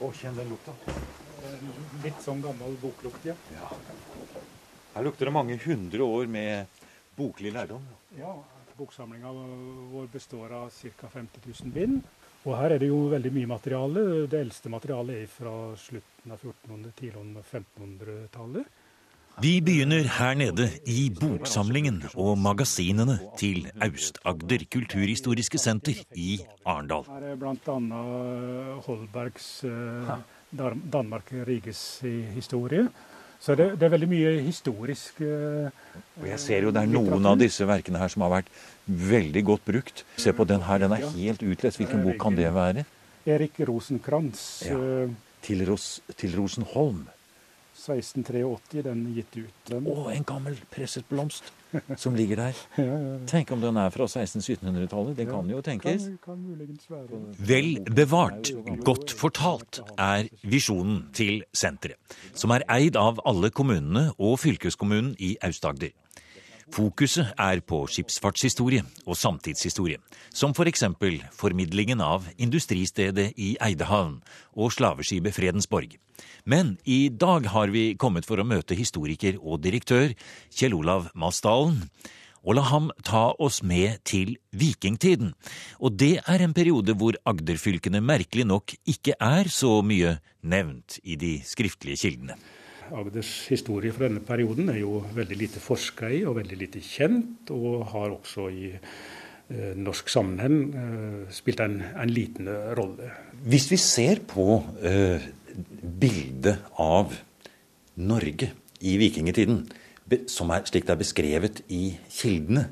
Å, kjenn den lukta. Litt sånn gammel boklukt, ja. Ja. Her lukter det mange hundre år med boklig lærdom. ja Boksamlinga vår består av ca. 50 000 bind. Og her er det jo veldig mye materiale. Det eldste materialet er fra slutten av 1400-, tidlig 1500-tallet. Vi begynner her nede i boksamlingen og magasinene til Aust-Agder kulturhistoriske senter i Arendal. Her er bl.a. Holbergs eh, Danmark-Riges historie. Så det, det, er veldig mye historisk eh, Og Jeg ser jo det er noen av disse verkene her som har vært veldig godt brukt. Se på den her, den er helt utlest. Hvilken bok kan det være? Erik Rosenkrantz. Ja. Eh, til, Ros til Rosenholm. 1683 den gitt ut. Å, en gammel presset blomst som ligger der. Ja, ja, ja. Tenk om den er fra 1600-1700-tallet. Det kan jo tenkes. Kan, kan. Vel bevart, godt fortalt, er visjonen til senteret, som er eid av alle kommunene og fylkeskommunen i Aust-Agder. Fokuset er på skipsfartshistorie og samtidshistorie, som f.eks. For formidlingen av industristedet i Eidehavn og slaveskipet Fredensborg. Men i dag har vi kommet for å møte historiker og direktør Kjell Olav Masdalen. Og la ham ta oss med til vikingtiden. Og det er en periode hvor Agderfylkene merkelig nok ikke er så mye nevnt i de skriftlige kildene. Agders historie fra denne perioden er jo veldig lite forska i og veldig lite kjent, og har også i eh, norsk sammenheng eh, spilt en, en, liten rolle. Hvis vi ser på eh, bildet av Norge i vikingtiden, som er slik det er beskrevet i kildene,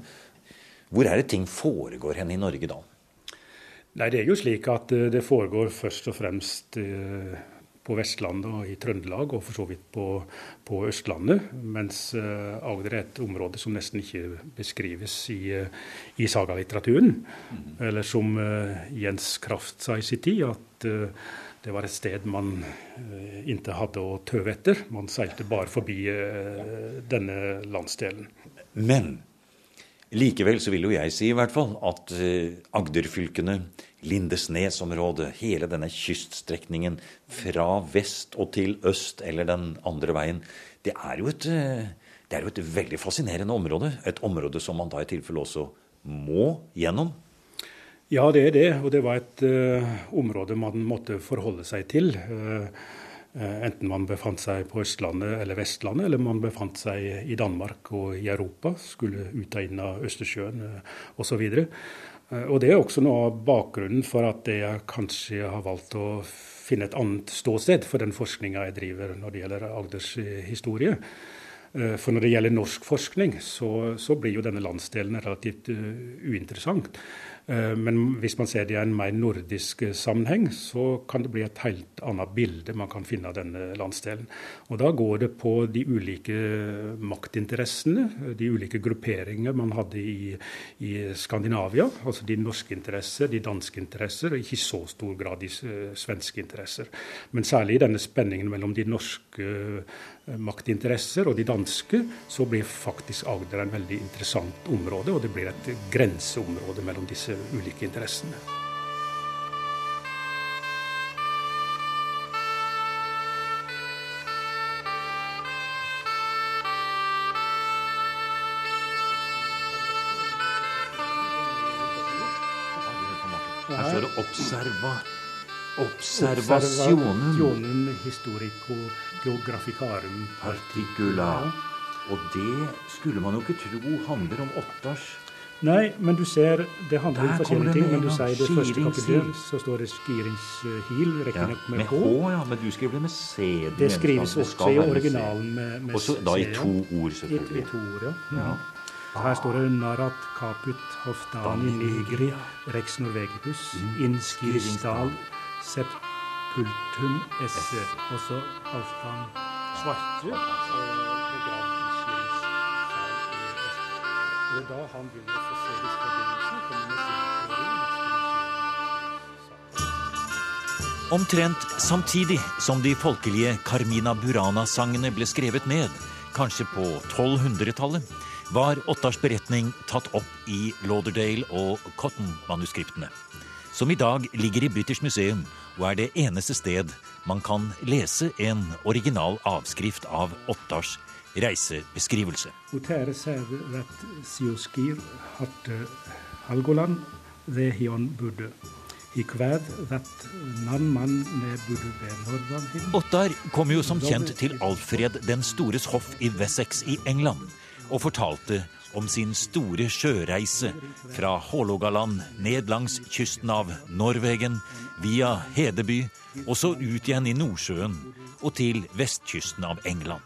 hvor er det ting foregår hen i Norge da? Nei, Det er jo slik at eh, det foregår først og fremst eh, på Vestlandet og i Trøndelag, og for så vidt på, på Østlandet. Mens uh, Agder er et område som nesten ikke beskrives i, uh, i sagalitteraturen. Mm. Eller som uh, Jens Kraft sa i sin tid, at det var et sted man ikke hadde å tøve etter. Man seilte bare forbi denne landsdelen. Men likevel så vil jo jeg si i hvert fall at Agderfylkene Lindesnesområdet, hele denne kyststrekningen fra vest og til øst eller den andre veien, det er jo et, det er jo et veldig fascinerende område. Et område som man da i tilfelle også må gjennom. Ja, det er det. Og det var et uh, område man måtte forholde seg til. Uh, enten man befant seg på Østlandet eller Vestlandet, eller man befant seg i Danmark og i Europa, skulle ut og inn av Østersjøen uh, osv. Eh, og Det er også noe av bakgrunnen for at jeg kanskje har valgt å finne et annet ståsted for den forskninga jeg driver når det gjelder Agders eh, historie. Eh, for når det gjelder norsk forskning, så, så blir jo denne landsdelen relativt uinteressant. Uh, men hvis man ser det i en mer nordisk sammenheng, så kan det bli et helt annet bilde man kan finne av denne landsdelen. Og da går det på de ulike maktinteressene, de ulike grupperinger man hadde i, i Skandinavia. Altså de norske interesser, de danske interesser, og ikke i så stor grad de svenske interesser. Men særlig i denne spenningen mellom de norske maktinteresser og de danske, så blir faktisk Agder en veldig interessant område. Og det blir et grenseområde mellom disse ulike interessene. Her står det 'observa'. Observasjonen. Observasjonen historico geograficarum particular. Og det skulle man jo ikke tro handler om Ottars Nei, men du ser, det handler om forskjellige ting. Men du sier det første kapitlet, så står det skiringshil, riktignok ja, med H. ja, men du skriver det med C. Det skrives også i originalen med, med Også da i to ord, selvfølgelig. I, i to ord, ja. ja. Her står det 'Narat caput hoftani nigri rex norvegicus inskiristal sepultum esse'. Også Halvdan Svarte. Og da han begynner å få se disse forbindelsene, kommer med sin Omtrent samtidig som de folkelige Carmina Burana-sangene ble skrevet ned, kanskje på 1200-tallet, var Ottars beretning tatt opp i Lauderdale og Cotton-manuskriptene. Som i dag ligger i British Museum og er det eneste sted man kan lese en original avskrift av Ottars reisebeskrivelse. Ottar kom jo som kjent til Alfred den stores hoff i Wessex i England og fortalte om sin store sjøreise fra Hålogaland ned langs kysten av Norvegen, via Hedeby og så ut igjen i Nordsjøen og til vestkysten av England.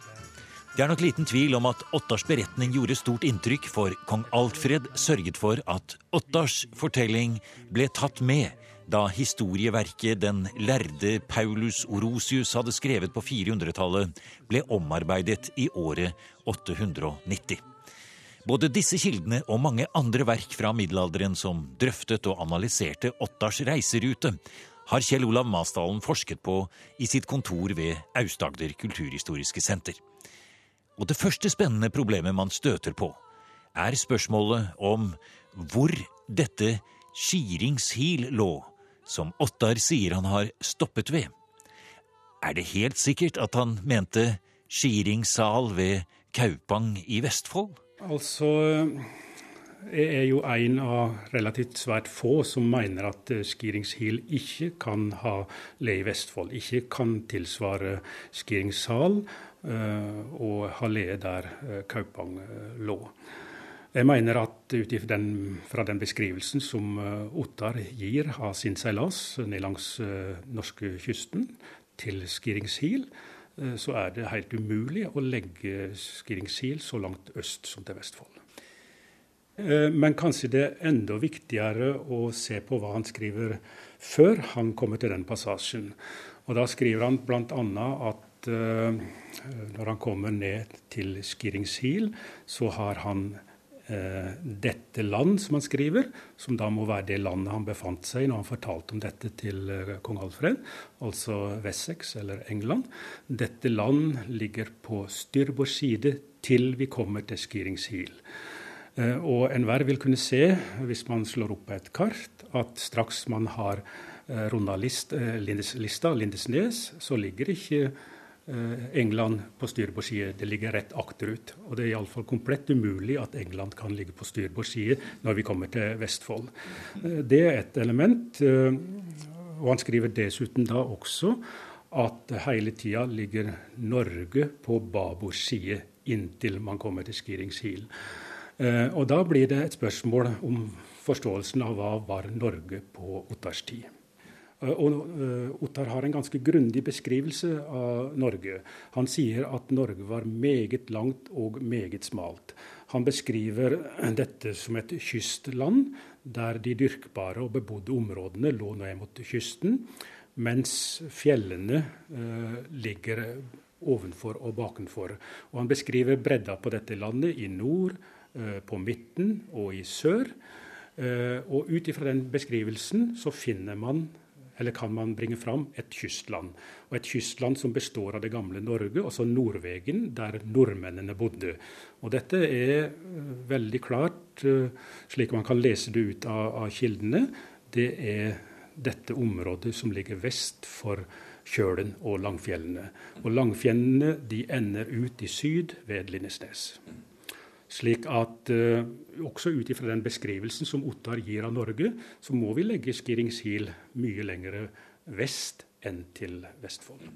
Det er nok liten tvil om at Ottars beretning gjorde stort inntrykk, for kong Alfred sørget for at Ottars fortelling ble tatt med da historieverket den lærde Paulus Orosius hadde skrevet på 400-tallet, ble omarbeidet i året 890. Både disse kildene og mange andre verk fra middelalderen som drøftet og analyserte Ottars reiserute, har Kjell Olav Masdalen forsket på i sitt kontor ved Aust-Agder kulturhistoriske senter. Og det første spennende problemet man støter på, er spørsmålet om hvor dette Skiringshil lå, som Ottar sier han har stoppet ved. Er det helt sikkert at han mente Skiringssal ved Kaupang i Vestfold? Altså, jeg er jo en av relativt svært få som mener at eh, Skiringshil ikke kan ha le i Vestfold. Ikke kan tilsvare Skiringshal uh, og ha le der uh, Kaupang lå. Jeg mener at ut fra den beskrivelsen som Ottar gir av sin seilas ned langs norskekysten til Skiringshil, Eh, så er det helt umulig å legge Skiringsil så langt øst som til Vestfold. Eh, men kanskje det er enda viktigere å se på hva han skriver før han kommer til den passasjen. Og Da skriver han bl.a. at eh, når han kommer ned til Skiringshil, så har han Eh, dette land, som han skriver, som da må være det landet han befant seg i når han fortalte om dette til eh, kong Alfred, altså Wessex eller England. Dette land ligger på styrbord side til vi kommer til Skirings Hill. og enhver vil kunne se, hvis man slår opp på et kart, at straks man har runda lista, Lindesnes, så ligger ikke Eh, England på styrbord. Det ligger rett akterut. Og det er iallfall komplett umulig at England kan ligge på styrbord når vi kommer til Vestfold. Eh, det er et element. Eh, og han skriver dessuten da også at hele tida ligger Norge på babord side inntil man kommer til Skiringshil. Og da blir det et spørsmål om forståelsen av hva var Norge på Ottars tid. Eh, og eh, Ottar har en ganske grundig beskrivelse av Norge. Han sier at Norge var meget langt og meget smalt. Han beskriver dette som et kystland der de dyrkbare og bebodde områdene lå ned mot kysten, mens fjellene eh, ligger ovenfor og bakenfor. Og han beskriver bredda på dette landet i nord, på midten og i sør. Og ut ifra den beskrivelsen så finner man eller kan man bringe fram et kystland. Og et kystland som består av det gamle Norge, altså Nordvegen, der nordmennene bodde. Og dette er eh, veldig klart, eh, slik man kan lese det ut av, av kildene, det er dette området som ligger vest for Kjølen og Langfjellene. Og Langfjellene de ender ut i syd ved Lindesnes. Slik at eh, også ut ifra den beskrivelsen som Ottar gir av Norge, så må vi legge Skiringshil mye lenger vest enn til Vestfold.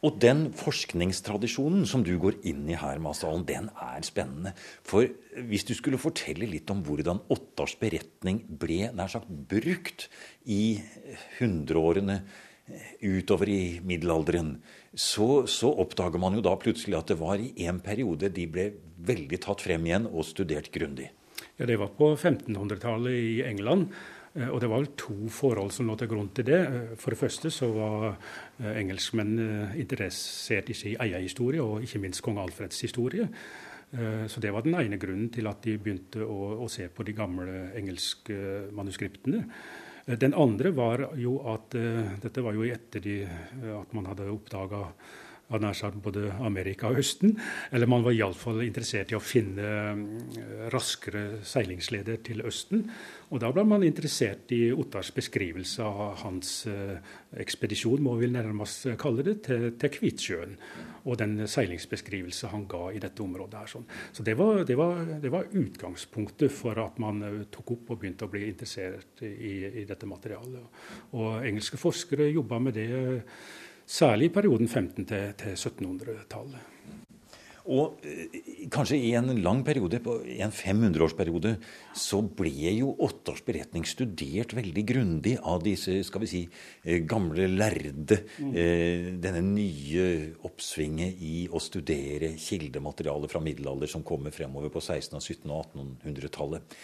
Og den forskningstradisjonen som du går inn i her, Masdalen, den er spennende. For hvis du skulle fortelle litt om hvordan Ottars beretning ble nær sagt brukt i hundreårene utover i middelalderen, så, så, oppdager man jo da plutselig at det var i en periode de ble veldig tatt frem igjen og studert grundig. Ja, Det var på 1500-tallet i England. Eh, og det var vel to forhold som lå til grunn til det. Eh, for det første så var eh, engelskmenn interessert i sin egen historie, og ikke minst kong Alfreds historie. Så det var den ene grunnen til at de begynte å, å se på de gamle engelske manuskriptene. Den andre var jo at uh, Dette var jo etter de, at man hadde oppdaga av nær sagt både Amerika og Østen. Eller man var iallfall interessert i å finne eh, raskere seilingsleder til Østen. Og da ble man interessert i Ottars beskrivelse av hans eh, ekspedisjon, må vi nærmest kalle det, til, til Kvitsjøen. Og den seilingsbeskrivelse han ga i dette området. her. Sånn. Så det var, det, var, det var, utgangspunktet for at man eh, tok opp og begynte å bli interessert i, i dette materialet. Og engelske forskere jobba med det særlig i perioden 15 til, til 1700-tallet. Og eh, kanskje i en lang periode, i en 500-årsperiode, så ble jo Åttårs beretning studert veldig grundig av disse skal vi si, eh, gamle lærde. Mm. Eh, denne nye oppsvinget i å studere kildemateriale fra middelalder som kommer fremover på 1600-, 1700- og 1800-tallet.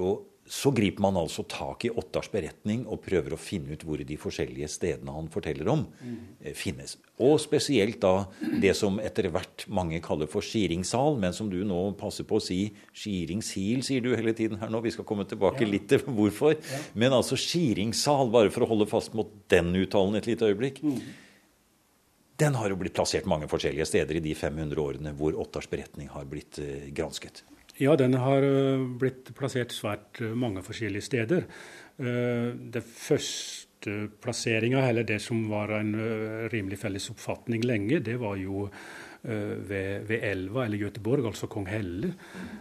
Og så griper man altså tak i Ottars beretning og prøver å finne ut hvor de forskjellige stedene han forteller om, mm. finnes. Og spesielt da det som etter hvert mange kaller for skiringssal, men som du nå passer på å si skiringshil, sier du hele tiden her nå. Vi skal komme tilbake ja. litt til hvorfor. Ja. Men altså skiringssal, bare for å holde fast mot den uttalen et lite øyeblikk. Mm. Den har jo blitt plassert mange forskjellige steder i de 500 årene hvor Ottars beretning har blitt uh, gransket. Ja, den har eh, blitt plassert svært eh, mange forskjellige steder. Eh, det første plasseringa, eller det som var en rimelig felles oppfatning lenge, det var jo ved, ved elva, eller Göteborg, altså kong Helle.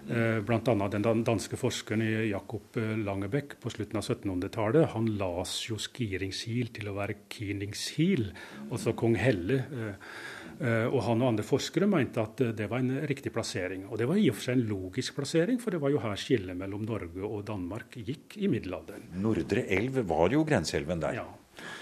Bl.a. den danske forskeren Jakob Langebekk på slutten av 1700-tallet. Han las jo Skiringshil til å være Kiningshil, altså kong Helle. Eh, og han og andre forskere mente at det var en riktig plassering. Og det var i og for seg en logisk plassering, for det var jo her skillet mellom Norge og Danmark gikk i middelalderen. Nordre elv var jo grenseelven der. Ja.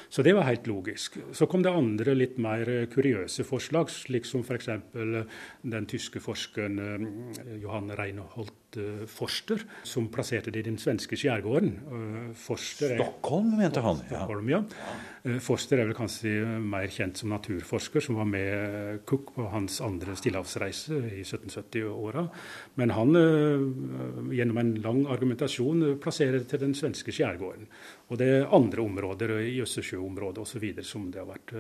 Så det var helt logisk. Så kom det andre litt mer kuriøse forslag, slik som f.eks. den tyske forskeren eh, Johan Reinhold Eh, Forster, som plasserte det i den svenske skjærgården. Eh, Forster er, Stockholm, mente han. Stockholm, ja. Eh, Forster er vel kanskje mer kjent som naturforsker, som var med Cook på hans andre stillehavsreise i 1770-åra. Men han, gjennom en lang argumentasjon, plasserer det til den svenske skjærgården. Og det er andre områder i Østersjøområdet osv. som det har vært,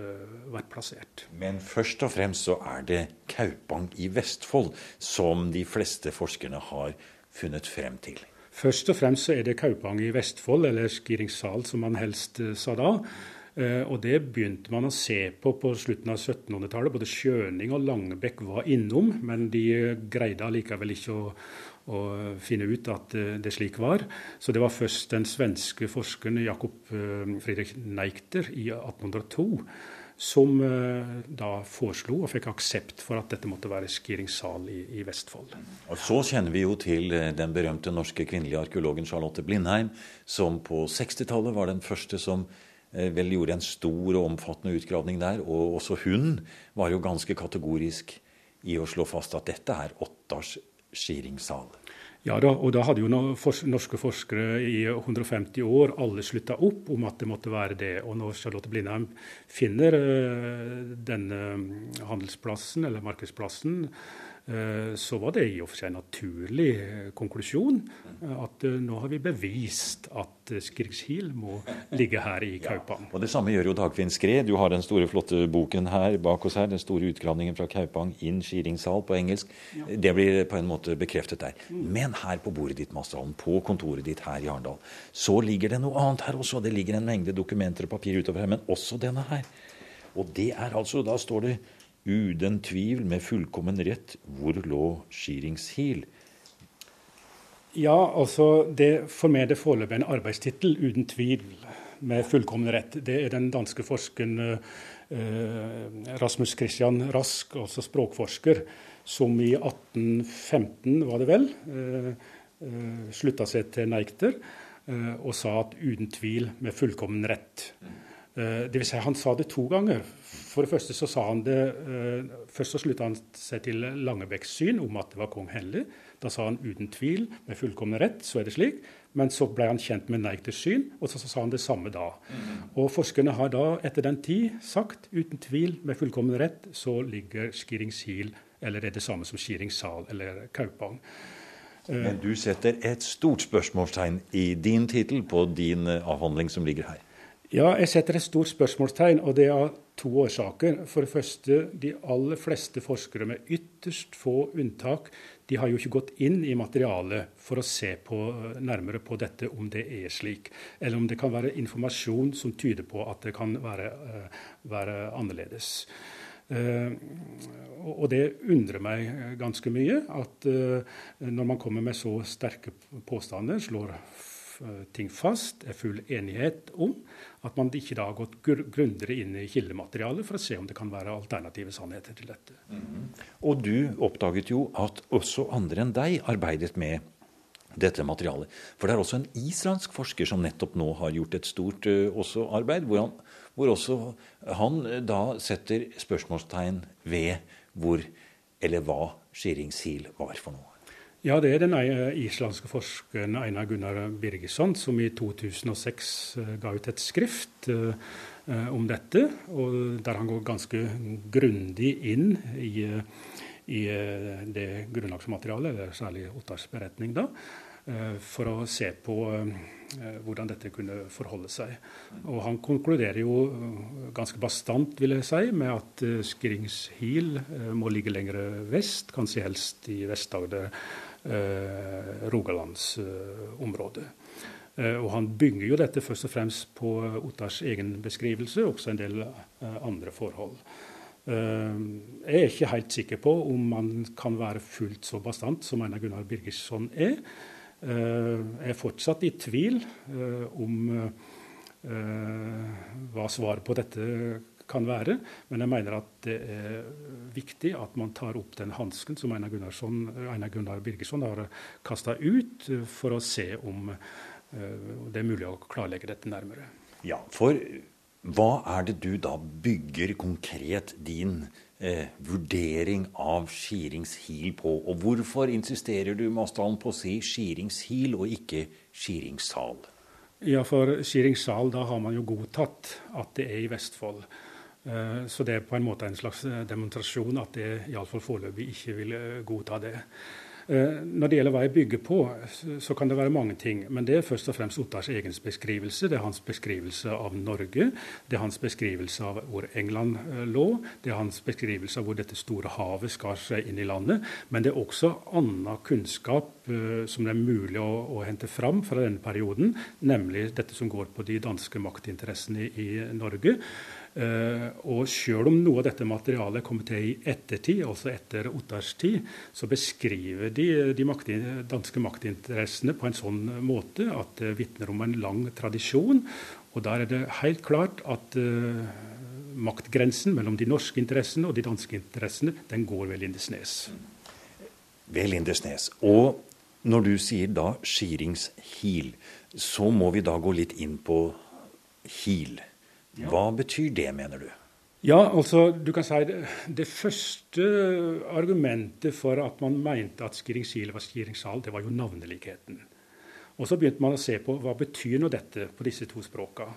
vært plassert. Men først og fremst så er det Kaupang i Vestfold som de fleste forskerne har funnet frem til? Først og fremst er det Kaupang i Vestfold, eller Skiringssal som man helst uh, sa da. Uh, og det begynte man å se på på slutten av 1700-tallet. Både Skjøning og Langebekk var innom, men de greide allikevel ikke å, å finne ut at det slik var. Så det var først den svenske forskeren Jakob Friedrich Neikter i 1802 som eh, da foreslo og fikk aksept for at dette måtte være Skiringssal i, i, Vestfold. Og Så kjenner vi jo til eh, den berømte norske kvinnelige arkeologen Charlotte Blindheim, som på 60-tallet var den første som eh, vel gjorde en stor og omfattende utgravning der. Og også hun var jo ganske kategorisk i å slå fast at dette er Ottars Skiringsal. Ja da, og da hadde jo norske forskere i 150 år alle slutta opp om at det måtte være det. Og når Charlotte Blindheim finner uh, denne handelsplassen, eller markedsplassen, Eh, så var det i og for seg en naturlig eh, konklusjon eh, at nå har vi bevist at Skrigshil må ligge her i Kaupang. Ja, og Det samme gjør jo Dagfinn Skred. Du har den store, flotte boken her bak oss her. Den store utgravningen fra Kaupang inn Skiringssal på engelsk. Ja. Det blir på en måte bekreftet der. Mm. Men her på bordet ditt, Masterholm, på kontoret ditt her i Arendal, så ligger det noe annet her også. Det ligger en mengde dokumenter og papir utover her, men også denne her. Og det er altså, da står det uden tvil, med fullkommen rett, hvor lå Skiringshil? Ja, altså det, For meg er det foreløpig en arbeidstittel, uten tvil, med fullkommen rett. Det er den danske forskeren eh, Rasmus Christian Rask, altså språkforsker, som i 1815, var det vel, eh, eh, slutta seg til Neikter eh, og sa at uten tvil, med fullkommen rett. Eh, det vil si, han sa det to ganger. For det første så sa han det eh, Først så slutta han seg til Langebæks syn om at det var kong Henry. Da sa han uten tvil, med fullkommen rett, så er det slik. Men så ble han kjent med Neikters syn, og så, så sa han det samme da. Og forskerne har da etter den tid sagt uten tvil, med fullkommen rett, så ligger Skiringshil, eller er det samme som Skiringssal eller Kaupang. Eh, Men du setter et stort spørsmålstegn i din tittel på din avhandling som ligger her. Ja, jeg setter et stort spørsmålstegn, og det er av to årsaker. For det første, de aller fleste forskere, med ytterst få unntak, de har jo ikke gått inn i materialet for å se på, nærmere på dette, om det er slik. Eller om det kan være informasjon som tyder på at det kan være, eh, være annerledes. Uh, og det undrer meg ganske mye at uh, når man kommer med så sterke påstander, slår Eh, ting fast, er full enighet om, at man ikke da har gått grundigere inn i kildematerialet for å se om det kan være alternative sannheter til dette. Mm. Og du oppdaget jo at også andre enn deg arbeidet med dette materialet. For det er også en islandsk forsker som nettopp nå har gjort et stort uh, arbeid, hvor, han, hvor også han uh, da setter spørsmålstegn ved hvor eller hva Skiringshil var for noe. Ja, det er den islandske forskeren Einar Gunnar Birgesson som i 2006 eh, ga ut et skrift uh, om dette, og der han går ganske grundig inn i, i det grunnlagsmaterialet, eller særlig Ottars beretning, da, for å se på hvordan dette kunne forholde seg. Og han konkluderer jo ganske bastant, vil jeg si, med at Skringshil må ligge lenger vest, kanskje helst i Vest-Agder Eh, Rogalandsområdet. Eh, og han bygger jo dette først og fremst på Ottars egen beskrivelse, også en del eh, andre forhold. Jeg er ikke helt sikker på om man kan være fullt så bastant som Einar Gunnar Birgersson er. Jeg er fortsatt i tvil om hva svaret på dette kan være. Men jeg mener at det er viktig at man tar opp den hansken som Einar, Einar Gunnar Birgersson har kasta ut, for å se om eh, det er mulig å klarlegge dette nærmere. Ja, for hva er det du da bygger konkret din eh, vurdering av Skiringshil på? Og hvorfor insisterer du Masdalen på å si Skiringshil og ikke Skiringssal? Ja, for Skiringssal, da har man jo godtatt at det er i Vestfold. Eh, så det er på en måte en slags eh, demonstrasjon at det iallfall foreløpig ikke vil eh, godta det. Når det gjelder hva jeg bygger på, så kan det være mange ting. Men det er først og fremst Ottars egen beskrivelse. Det er hans beskrivelse av Norge. Det er hans beskrivelse av hvor England lå. Det er hans beskrivelse av hvor dette store havet skar seg inn i landet. Men det er også annen kunnskap som det er mulig å, å hente fram fra denne perioden, nemlig dette som går på de danske maktinteressene i Norge. Uh, og selv om noe av dette materialet kommer til i ettertid, altså etter Ottars tid, så beskriver de de danske maktinteressene på en sånn måte at det vitner om en lang tradisjon. Og der er det helt klart at uh, maktgrensen mellom de norske interessene og de danske interessene, den går ved Lindesnes. Ved Lindesnes. Og når du sier da Skiringshil, så må vi da gå litt inn på Hil. Hva betyr det, mener du? Ja, altså, du kan si Det, det første argumentet for at man mente at Skiringsil var Skiringssal, det var jo navnelikheten. Og Så begynte man å se på hva betyr nå dette på disse to språkene.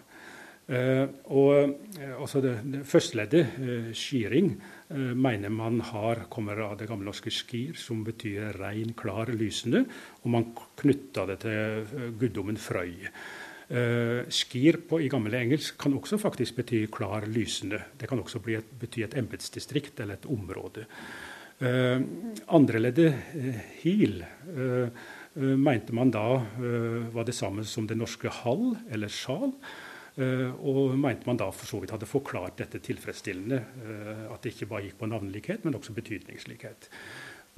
Eh, og uh, altså det, det Førsteleddet, eh, skiring, mener man har, kommer av det gamle norske skir, som betyr rein, klar, lysende. Og man knytta det til guddommen Frøy. Uh, skir på, i gammel engelsk kan også faktisk bety klar, lysende. Det kan også et, bety et embetsdistrikt eller et område. Uh, Andreleddet uh, hil uh, mente man da var det samme som det norske hall eller sjal. og mente man da for så vidt hadde forklart dette tilfredsstillende. at det ikke bare gikk på navnelikhet, men også betydningslikhet.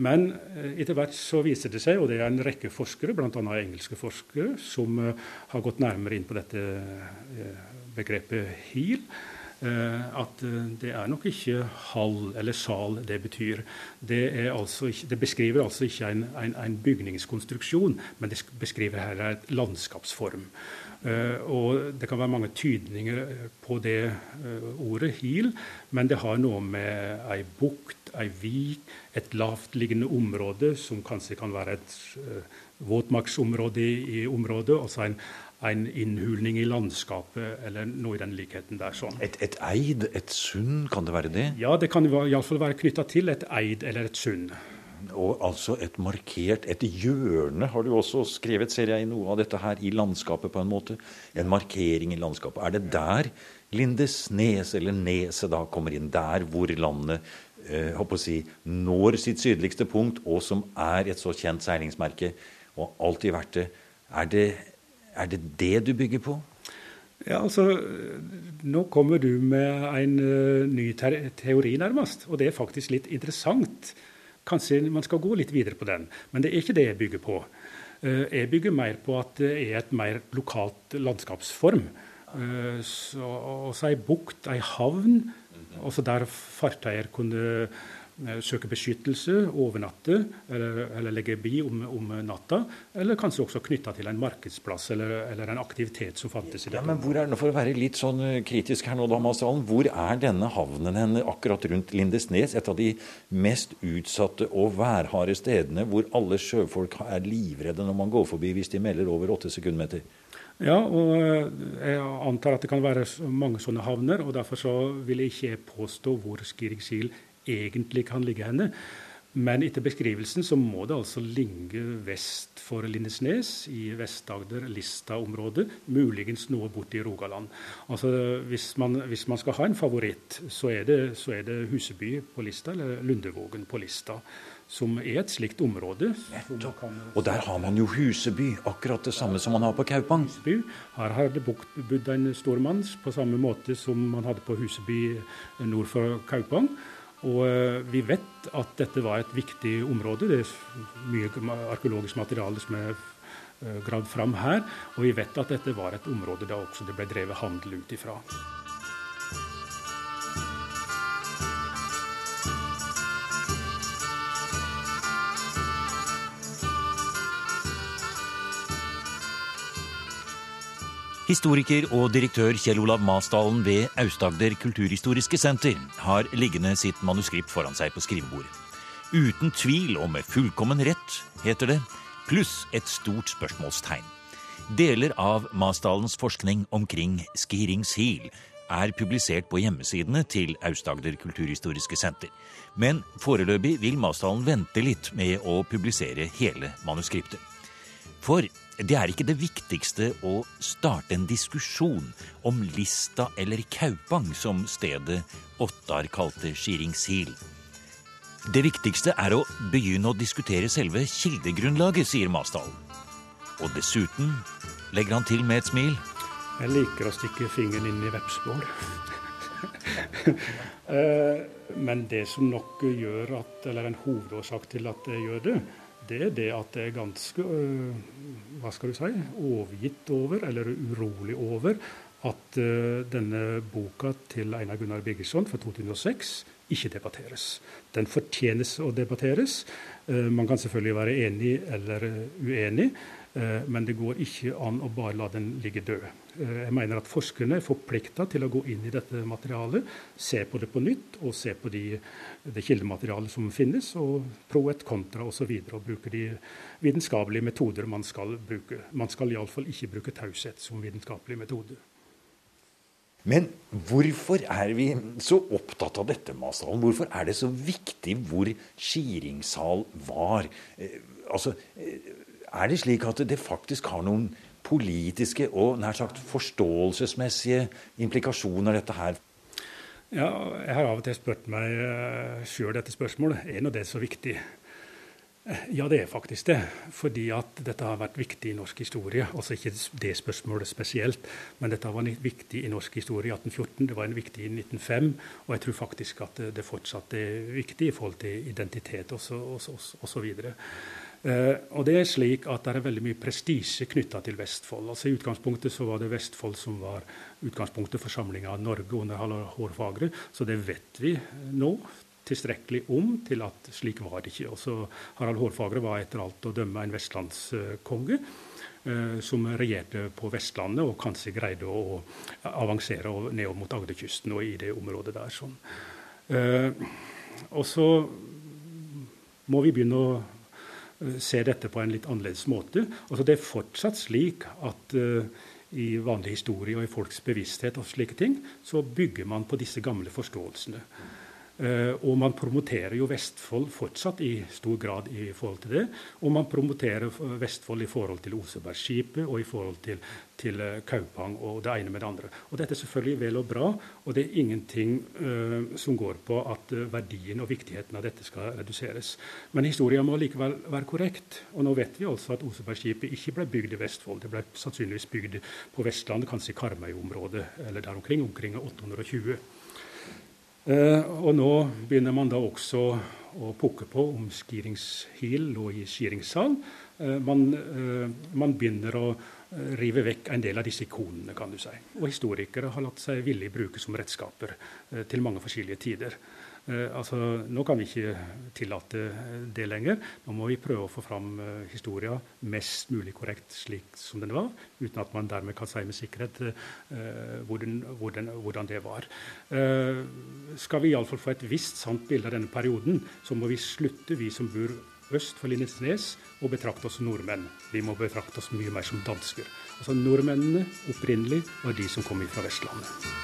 Men eh, etter hvert så viser det seg, og det er en rekke forskere, bl.a. engelske forskere, som eh, har gått nærmere inn på dette eh, begrepet HEAL, at det er nok ikke hall eller sal det betyr. Det, altså ikke, det beskriver altså ikke en, en, en, bygningskonstruksjon, men det beskriver her en landskapsform. Og Det kan være mange tydninger på det ordet, hil, men det har noe med ei bukt ei vik, et lavtliggende område som kanskje kan være et våtmarksområde i, i området, altså en, en, innhulning i landskapet, eller noe i den likheten der. sånn. Et, et eid, et sund, kan det være det? Ja, det kan iallfall være knytta til et eid eller et sund. Og altså et markert Et hjørne har du også skrevet, ser jeg, i noe av dette her, i landskapet på en måte. En markering i landskapet. Er det der Lindesnes, eller Neset, da kommer inn? Der hvor landet eh, å si, når sitt sydligste punkt, og som er et så kjent seilingsmerke, og alltid vært det. Er det er det, det du bygger på? Ja, altså, Nå kommer du med en uh, ny teori, nærmest. Og det er faktisk litt interessant. Kanskje man skal gå litt videre på den. Men det er ikke det jeg bygger på. Uh, jeg bygger mer på at det er et mer lokalt landskapsform. Uh, så, også ei bukt, ei havn, også der fartøyer kunne Eh, søke beskyttelse, overnatte eller, eller legge bi om, om, natta. Eller kanskje også knytta til en markedsplass eller, eller, en aktivitet som fantes i dette. Ja, men hvor er det, For å være litt sånn eh, kritisk her nå, Damasalen, hvor er denne havnen henne akkurat rundt Lindesnes? Et av de mest utsatte og værharde stedene hvor alle sjøfolk er livredde når man går forbi hvis de melder over åtte sekundmeter. Ja, og eh, jeg antar at det kan være mange sånne havner. og Derfor så vil jeg ikke påstå hvor Skiringsil egentlig kan ligge henne. Men etter beskrivelsen så må det altså ligge vest for Lindesnes, i Vest-Agder, Lista-området. Muligens noe borti Rogaland. Altså hvis man, hvis man, skal ha en favoritt, så er, det, så er det Huseby på Lista, eller Lundevågen på Lista. Som er et slikt område. Nettopp. og der har man jo Huseby, akkurat det samme som man har på Kaupang. Huseby. Her har det bodd en stormann på samme måte som man hadde på Huseby nord for Kaupang. Og eh, vi vet at dette var et viktig område. Det er mye arkeologisk materiale som er eh, gravd fram her. Og vi vet at dette var et område der også det ble drevet handel ut ifra. Historiker og direktør Kjell Olav Masdalen ved Aust-Agder kulturhistoriske senter har liggende sitt manuskript foran seg på skrivebordet. Uten tvil og med fullkommen rett, heter det, pluss et stort spørsmålstegn. Deler av Masdalens forskning omkring Skiringshil er publisert på hjemmesidene til Aust-Agder kulturhistoriske senter. Men foreløpig vil Masdalen vente litt med å publisere hele manuskriptet. For det er ikke det viktigste å starte en diskusjon om Lista eller Kaupang, som stedet Ottar kalte Skiringshil. Det viktigste er å begynne å diskutere selve kildegrunnlaget, sier Masdalen. Og dessuten, legger han til med et smil Jeg liker å stikke fingeren inn i vepsebål. Eh, men det som nok gjør at, eller en hovedårsak til at jeg gjør det, det er det at det er ganske øh, hva skal du si, overgitt over, eller urolig over, at uh, denne boka til Einar Gunnar Birgersson fra 2006 ikke debatteres. Den fortjenes å debatteres. Uh, man kan selvfølgelig være enig eller uenig. uh, men det går ikke an å bare la den ligge død. Eh, jeg mener at forskerne er forplikta til å gå inn i dette materialet, se på det på nytt og se på de, det kildematerialet som finnes, og pro et contra osv. Og, så og bruke de vitenskapelige metoder man skal bruke. Man skal iallfall ikke bruke taushet som vitenskapelig metode. Men hvorfor er vi så opptatt av dette, Masdalen? Hvorfor er det så viktig hvor skiringssal var? Eh, altså, eh, er det slik at det faktisk har noen politiske og nær sagt forståelsesmessige implikasjoner, dette her? Ja, jeg har av og til spurt meg eh, sjøl dette spørsmålet. Er nå det så viktig? Eh, ja, det er faktisk det. Fordi at dette har vært viktig i norsk historie. Altså ikke det spørsmålet spesielt, men dette var viktig i norsk historie i 1814. Det var en viktig i 1905, og jeg tror faktisk at det fortsatt er viktig i forhold til identitet osv. så og det er slik at det er veldig mye prestisje knytta til Vestfold. Altså I utgangspunktet så var det Vestfold som var utgangspunktet for samlinga av Norge under Harald Hårfagre, så det vet vi nå tilstrekkelig om til at slik var det ikke. Også Harald Hårfagre var etter alt å dømme en vestlandskonge. Eh, som regjerte på Vestlandet og kanskje greide å avansere nedover mot Agderkysten og i det området der. Sånn. Eh, og så må vi begynne å Eh, ser dette på en litt annerledes måte. Altså det er fortsatt slik at uh, i vanlig historie og i folks bevissthet og slike ting, så bygger man på disse gamle forståelsene. Uh, og man promoterer jo Vestfold fortsatt i stor grad i forhold til det. Og man promoterer Vestfold i forhold til Osebergskipet og i forhold til, til uh, Kaupang og det ene med det andre. Og dette er selvfølgelig vel og bra, og det er ingenting uh, som går på at verdien og viktigheten av dette skal reduseres. Men historien må likevel være korrekt. Og nå vet vi altså at Osebergskipet ikke ble bygd i Vestfold. Det ble sannsynligvis bygd på Vestlandet, kanskje i Karmøy-området eller der omkring, omkring 820. Eh, og nå begynner man da også å pukke på om skiringshil og i skiringssal. Eh, man, eh, man, begynner å rive vekk en del av disse ikonene, kan du si. Og historikere har latt seg villig bruke som redskaper til mange forskjellige tider. Eh, altså, nå kan vi ikke tillate det lenger. Nå må vi prøve å få fram eh, historia mest mulig korrekt slik som den var, uten at man dermed kan si med sikkerhet eh, hvordan, hvordan, hvordan, det var. Eh, skal vi iallfall få et visst sant bilde av denne perioden, så må vi slutte, vi som bor øst for Lindesnes, å betrakte oss som nordmenn. Vi må betrakte oss mye mer som dansker. Altså Nordmennene opprinnelig var de som kom fra Vestlandet.